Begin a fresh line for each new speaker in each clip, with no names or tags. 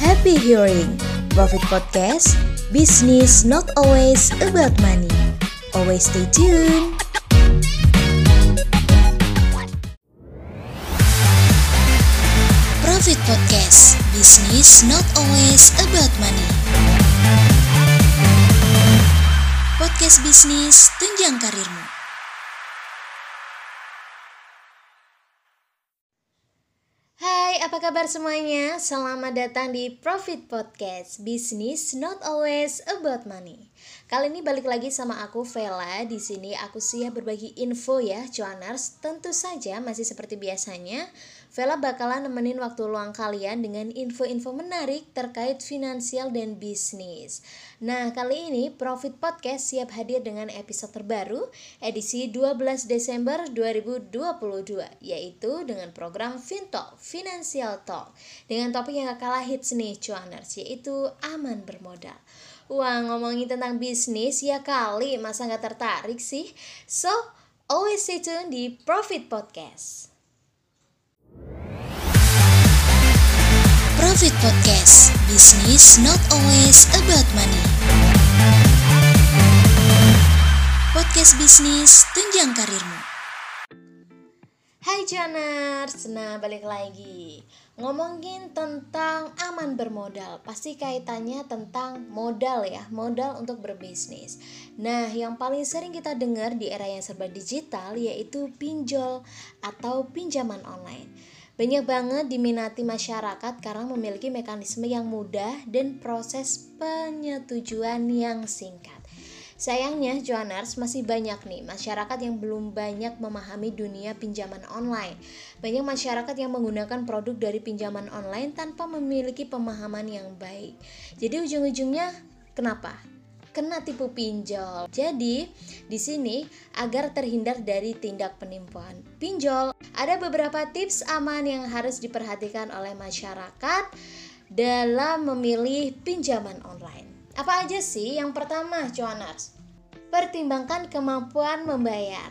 Happy hearing. Profit Podcast. Business not always about money. Always stay tuned. Profit Podcast. Business not always about money. Podcast bisnis tunjang karirmu. Hai, kabar semuanya? Selamat datang di Profit Podcast. Business not always about money. Kali ini balik lagi sama aku Vela. Di sini aku siap berbagi info ya, cuaners. Tentu saja masih seperti biasanya Vela bakalan nemenin waktu luang kalian dengan info-info menarik terkait finansial dan bisnis. Nah, kali ini Profit Podcast siap hadir dengan episode terbaru edisi 12 Desember 2022 yaitu dengan program Fintalk, Financial Talk dengan topik yang gak kalah hits nih cuaners yaitu aman bermodal. Wah, ngomongin tentang bisnis ya kali masa gak tertarik sih? So, always stay tune di Profit Podcast. Profit Podcast Business not always about money Podcast bisnis tunjang karirmu Hai Janers, nah balik lagi. Ngomongin tentang aman bermodal. Pasti kaitannya tentang modal ya Modal untuk berbisnis. Nah yang paling sering kita dengar di era yang serba digital Yaitu pinjol atau pinjaman online. Banyak banget diminati masyarakat karena memiliki mekanisme yang mudah dan proses penyetujuan yang singkat. Sayangnya, Joaners masih banyak nih masyarakat yang belum banyak memahami dunia pinjaman online. Banyak masyarakat yang menggunakan produk dari pinjaman online tanpa memiliki pemahaman yang baik. Jadi ujung-ujungnya kenapa? kena tipu pinjol. Jadi, di sini agar terhindar dari tindak penipuan pinjol, ada beberapa tips aman yang harus diperhatikan oleh masyarakat dalam memilih pinjaman online. Apa aja sih? Yang pertama, cuaners. Pertimbangkan kemampuan membayar.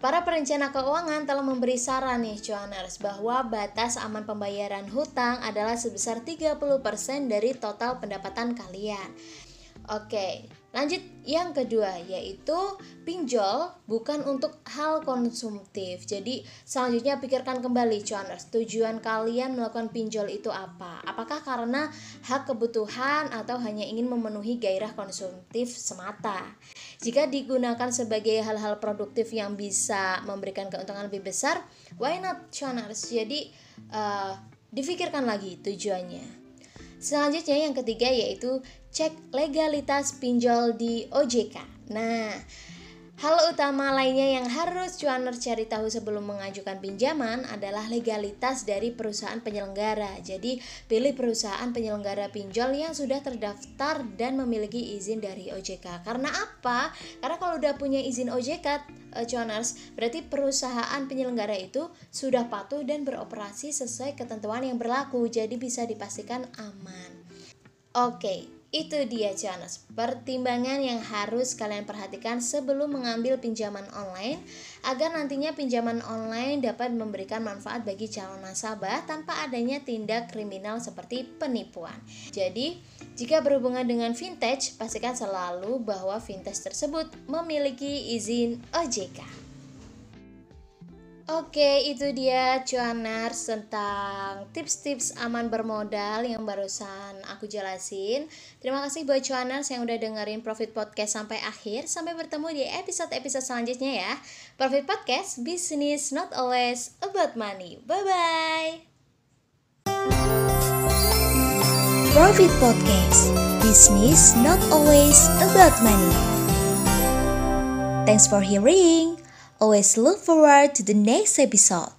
Para perencana keuangan telah memberi saran nih cuaners bahwa batas aman pembayaran hutang adalah sebesar 30% dari total pendapatan kalian. Oke, lanjut yang kedua yaitu pinjol bukan untuk hal konsumtif. Jadi selanjutnya pikirkan kembali cuaners, tujuan kalian melakukan pinjol itu apa? Apakah karena hak kebutuhan atau hanya ingin memenuhi gairah konsumtif semata? Jika digunakan sebagai hal-hal produktif yang bisa memberikan keuntungan lebih besar, why not cuaners? Jadi uh, difikirkan lagi tujuannya. Selanjutnya yang ketiga yaitu cek legalitas pinjol di OJK. Nah, Hal utama lainnya yang harus cuaner cari tahu sebelum mengajukan pinjaman adalah legalitas dari perusahaan penyelenggara. Jadi, pilih perusahaan penyelenggara pinjol yang sudah terdaftar dan memiliki izin dari OJK. Karena apa? Karena kalau udah punya izin OJK, cuaners, berarti perusahaan penyelenggara itu sudah patuh dan beroperasi sesuai ketentuan yang berlaku. Jadi bisa dipastikan aman. Oke, okay. Itu dia Jonas, pertimbangan yang harus kalian perhatikan sebelum mengambil pinjaman online agar nantinya pinjaman online dapat memberikan manfaat bagi calon nasabah tanpa adanya tindak kriminal seperti penipuan. Jadi, jika berhubungan dengan vintage, pastikan selalu bahwa vintage tersebut memiliki izin OJK. Oke, itu dia cuaners tentang tips-tips aman bermodal yang barusan aku jelasin. Terima kasih buat cuaners yang udah dengerin Profit Podcast sampai akhir. Sampai bertemu di episode-episode selanjutnya ya. Profit Podcast, business not always about money. Bye-bye. Profit Podcast, business not always about money. Thanks for hearing. Always look forward to the next episode.